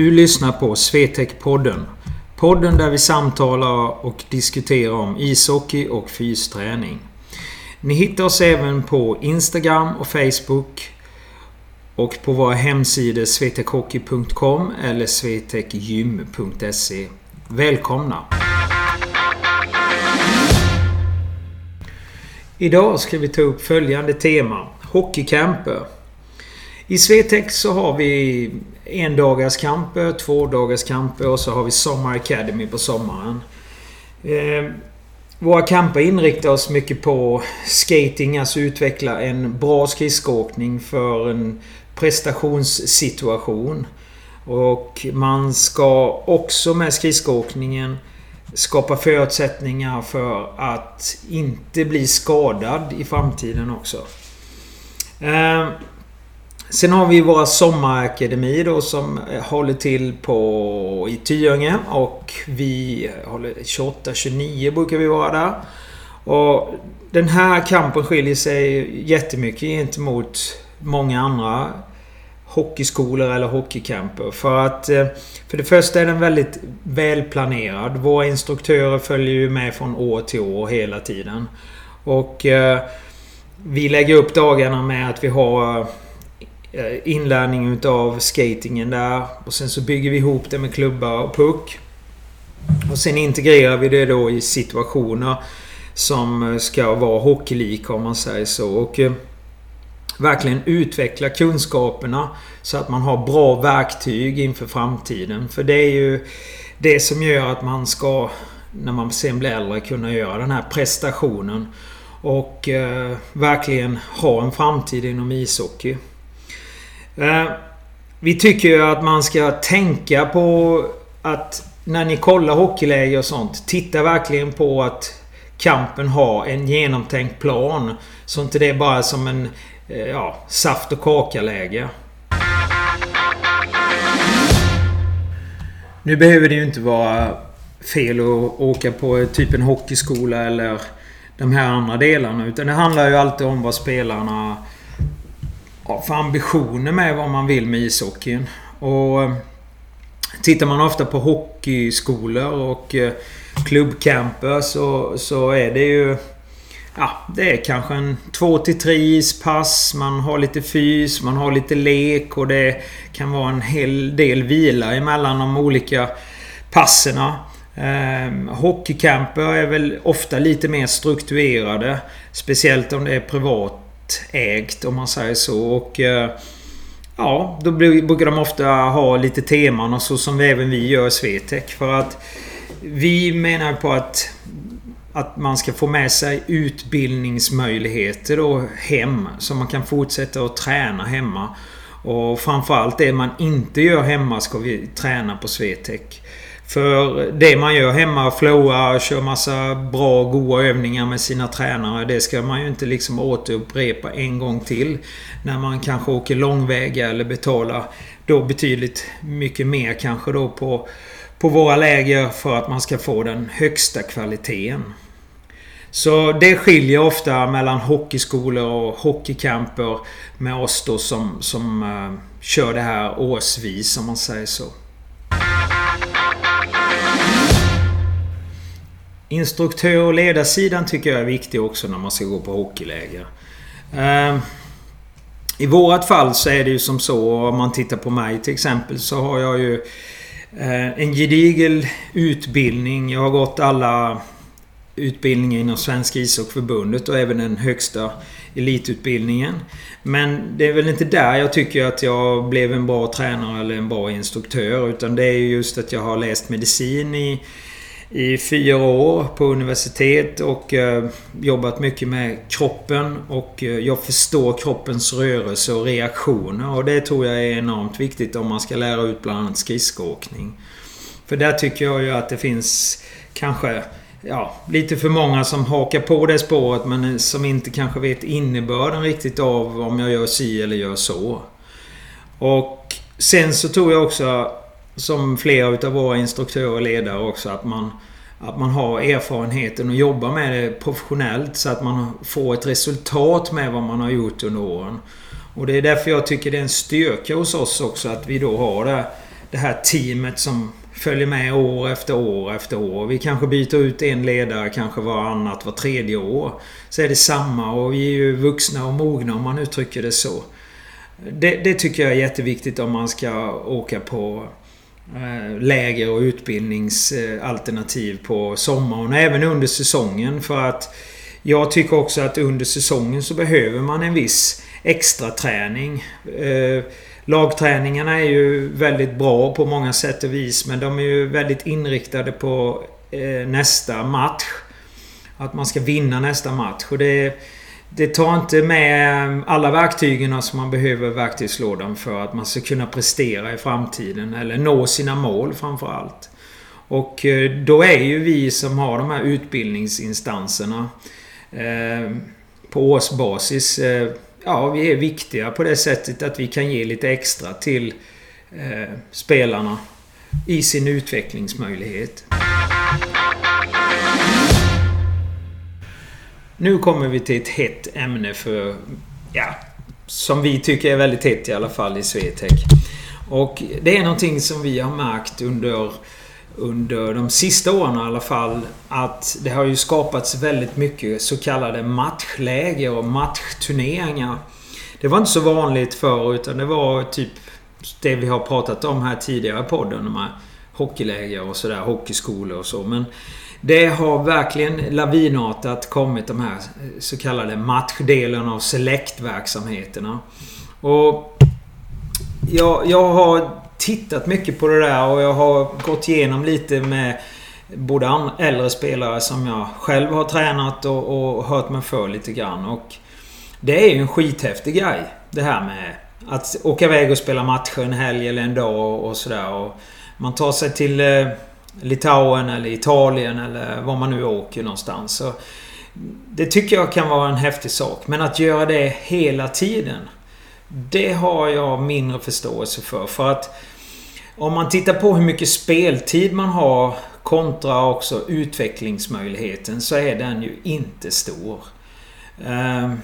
Du lyssnar på Swetec-podden. Podden där vi samtalar och diskuterar om ishockey och fysträning. Ni hittar oss även på Instagram och Facebook och på våra hemsidor swetechhockey.com eller swetechgym.se. Välkomna! Idag ska vi ta upp följande tema. Hockeycamper. I Swetec så har vi endagarskamper, tvådagarskamper och så har vi Sommar Academy på sommaren. Eh, våra kamper inriktar oss mycket på skating, alltså utveckla en bra skridskoåkning för en prestationssituation. Och man ska också med skridskoåkningen skapa förutsättningar för att inte bli skadad i framtiden också. Eh, sen har vi våra sommarakademi då som eh, håller till på i Tyringe och vi eh, håller 28-29 brukar vi vara där. Och den här kampen skiljer sig jättemycket gentemot många andra hockeyskolor eller hockeycamper. För att eh, för det första är den väldigt välplanerad. Våra instruktörer följer ju med från år till år hela tiden. Och vi lägger upp dagarna med att vi har Eh, inlärning utav skatingen där. Och sen så bygger vi ihop det med klubbar och puck. Och sen integrerar vi det då i situationer som eh, ska vara hockeylika om man säger så. Och eh, verkligen utveckla kunskaperna så att man har bra verktyg inför framtiden. För det är ju det som gör att man ska, när man sen blir äldre, kunna göra den här prestationen. Och eh, verkligen ha en framtid inom ishockey. Eh, vi tycker ju att man ska tänka på att när ni kollar hockeyläger och sånt. Titta verkligen på att kampen har en genomtänkt plan. Så inte det är bara som en Eh, ja, saft och kaka-läge. Nu behöver det ju inte vara fel att åka på typ en hockeyskola eller de här andra delarna. Utan det handlar ju alltid om vad spelarna har för ambitioner med vad man vill med ishockeyn. Och eh, Tittar man ofta på hockeyskolor och eh, klubbcamper så, så är det ju Ja, det är kanske en två till tre ispass. Man har lite fys, man har lite lek och det kan vara en hel del vila emellan de olika passerna. Eh, hockeycamper är väl ofta lite mer strukturerade. Speciellt om det är privatägt om man säger så. Och eh, Ja, då brukar de ofta ha lite teman och så som även vi gör i Swetec. För att vi menar på att att man ska få med sig utbildningsmöjligheter och hem. Så man kan fortsätta att träna hemma. Och framförallt det man inte gör hemma ska vi träna på Swetec. För det man gör hemma, flowar, kör massa bra, goda övningar med sina tränare. Det ska man ju inte liksom återupprepa en gång till. När man kanske åker långväga eller betalar då betydligt mycket mer kanske då på på våra läger för att man ska få den högsta kvaliteten. Så det skiljer ofta mellan hockeyskolor och hockeycamper med oss då som, som uh, kör det här årsvis om man säger så. Instruktör och ledarsidan tycker jag är viktig också när man ska gå på hockeyläger. Ehm, I vårat fall så är det ju som så, om man tittar på mig till exempel, så har jag ju eh, en gedigel utbildning. Jag har gått alla utbildningar inom Svenska ishockeyförbundet och även den högsta elitutbildningen. Men det är väl inte där jag tycker att jag blev en bra tränare eller en bra instruktör. Utan det är just att jag har läst medicin i i fyra år på universitet och eh, jobbat mycket med kroppen. Och eh, jag förstår kroppens rörelse och reaktioner. Och det tror jag är enormt viktigt om man ska lära ut bland annat skridskoåkning. För där tycker jag ju att det finns kanske ja, lite för många som hakar på det spåret men eh, som inte kanske vet innebörden riktigt av om jag gör si eller gör så. Och sen så tror jag också som flera utav våra instruktörer och ledare också att man att man har erfarenheten och jobbar med det professionellt så att man får ett resultat med vad man har gjort under åren. Och det är därför jag tycker det är en styrka hos oss också att vi då har det det här teamet som följer med år efter år efter år. Vi kanske byter ut en ledare kanske varannat, var tredje år. Så är det samma och vi är ju vuxna och mogna om man uttrycker det så. Det, det tycker jag är jätteviktigt om man ska åka på Eh, läger och utbildningsalternativ på sommaren och även under säsongen för att jag tycker också att under säsongen så behöver man en viss extra träning. Eh, lagträningarna är ju väldigt bra på många sätt och vis men de är ju väldigt inriktade på eh, nästa match. Att man ska vinna nästa match. Och det, det tar inte med ehm, alla verktygen som man behöver i verktygslådan för att man ska kunna prestera i framtiden. Eller nå sina mål framförallt. Och eh, då är ju vi som har de här utbildningsinstanserna eh, på årsbasis eh, ja, vi är viktiga på det sättet att vi kan ge lite extra till eh, spelarna i sin utvecklingsmöjlighet. Nu kommer vi till ett hett ämne för... Ja, som vi tycker är väldigt hett i alla fall i Swetec. Och det är någonting som vi har märkt under under de sista åren i alla fall att det har ju skapats väldigt mycket så kallade matchläger och matchturneringar. Det var inte så vanligt förr utan det var typ det vi har pratat om här tidigare i podden. De här hockeyläger och sådär, hockeyskolor och så. Men det har verkligen lavinartat kommit de här så kallade matchdelen av Select-verksamheterna. Och jag, jag har tittat mycket på det där och jag har gått igenom lite med både äldre spelare som jag själv har tränat och, och hört mig för lite grann. Och det är ju en skithäftig grej. Det här med att åka iväg och spela matcher en helg eller en dag och sådär. Man tar sig till eh, Litauen eller Italien eller var man nu åker någonstans. Så det tycker jag kan vara en häftig sak. Men att göra det hela tiden. Det har jag mindre förståelse för. För att om man tittar på hur mycket speltid man har kontra också utvecklingsmöjligheten så är den ju inte stor. Ehm,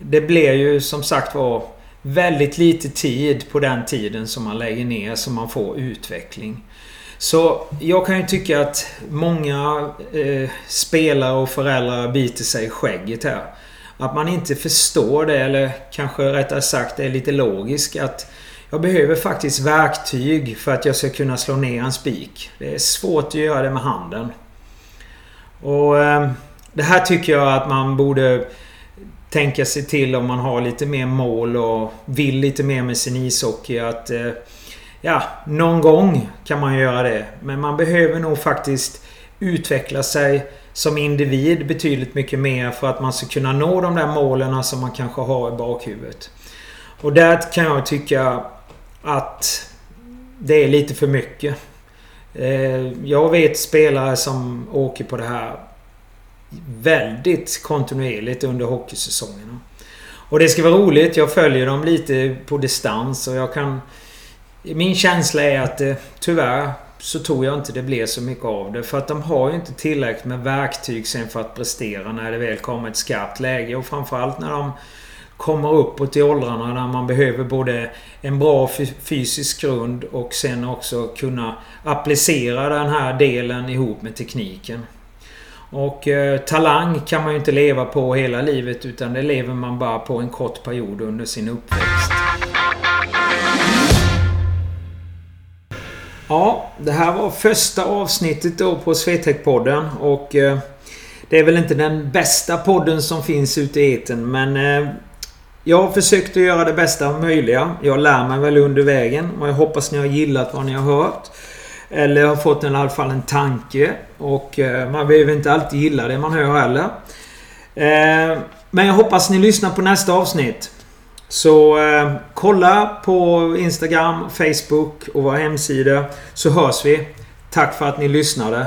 det blir ju som sagt var väldigt lite tid på den tiden som man lägger ner så man får utveckling. Så jag kan ju tycka att många eh, spelare och föräldrar biter sig i skägget här. Att man inte förstår det eller kanske rättare sagt är lite logisk att jag behöver faktiskt verktyg för att jag ska kunna slå ner en spik. Det är svårt att göra det med handen. Och eh, Det här tycker jag att man borde tänka sig till om man har lite mer mål och vill lite mer med sin ishockey. Att, eh, ja, någon gång kan man göra det. Men man behöver nog faktiskt utveckla sig som individ betydligt mycket mer för att man ska kunna nå de där målen som man kanske har i bakhuvudet. Och där kan jag tycka att det är lite för mycket. Eh, jag vet spelare som åker på det här väldigt kontinuerligt under hockeysäsongerna. Och det ska vara roligt. Jag följer dem lite på distans och jag kan... Min känsla är att eh, tyvärr så tror jag inte det blir så mycket av det. För att de har ju inte tillräckligt med verktyg sen för att prestera när det väl kommer ett skarpt läge. Och framförallt när de kommer uppåt i åldrarna där man behöver både en bra fysisk grund och sen också kunna applicera den här delen ihop med tekniken. Och eh, talang kan man ju inte leva på hela livet utan det lever man bara på en kort period under sin uppväxt. Ja, det här var första avsnittet då på Swetec-podden och eh, det är väl inte den bästa podden som finns ute i eten men eh, jag har försökt att göra det bästa möjliga. Jag lär mig väl under vägen och jag hoppas ni har gillat vad ni har hört. Eller har fått i alla fall en tanke. Och eh, man behöver inte alltid gilla det man hör heller. Eh, men jag hoppas ni lyssnar på nästa avsnitt. Så eh, kolla på Instagram, Facebook och vår hemsida. Så hörs vi. Tack för att ni lyssnade.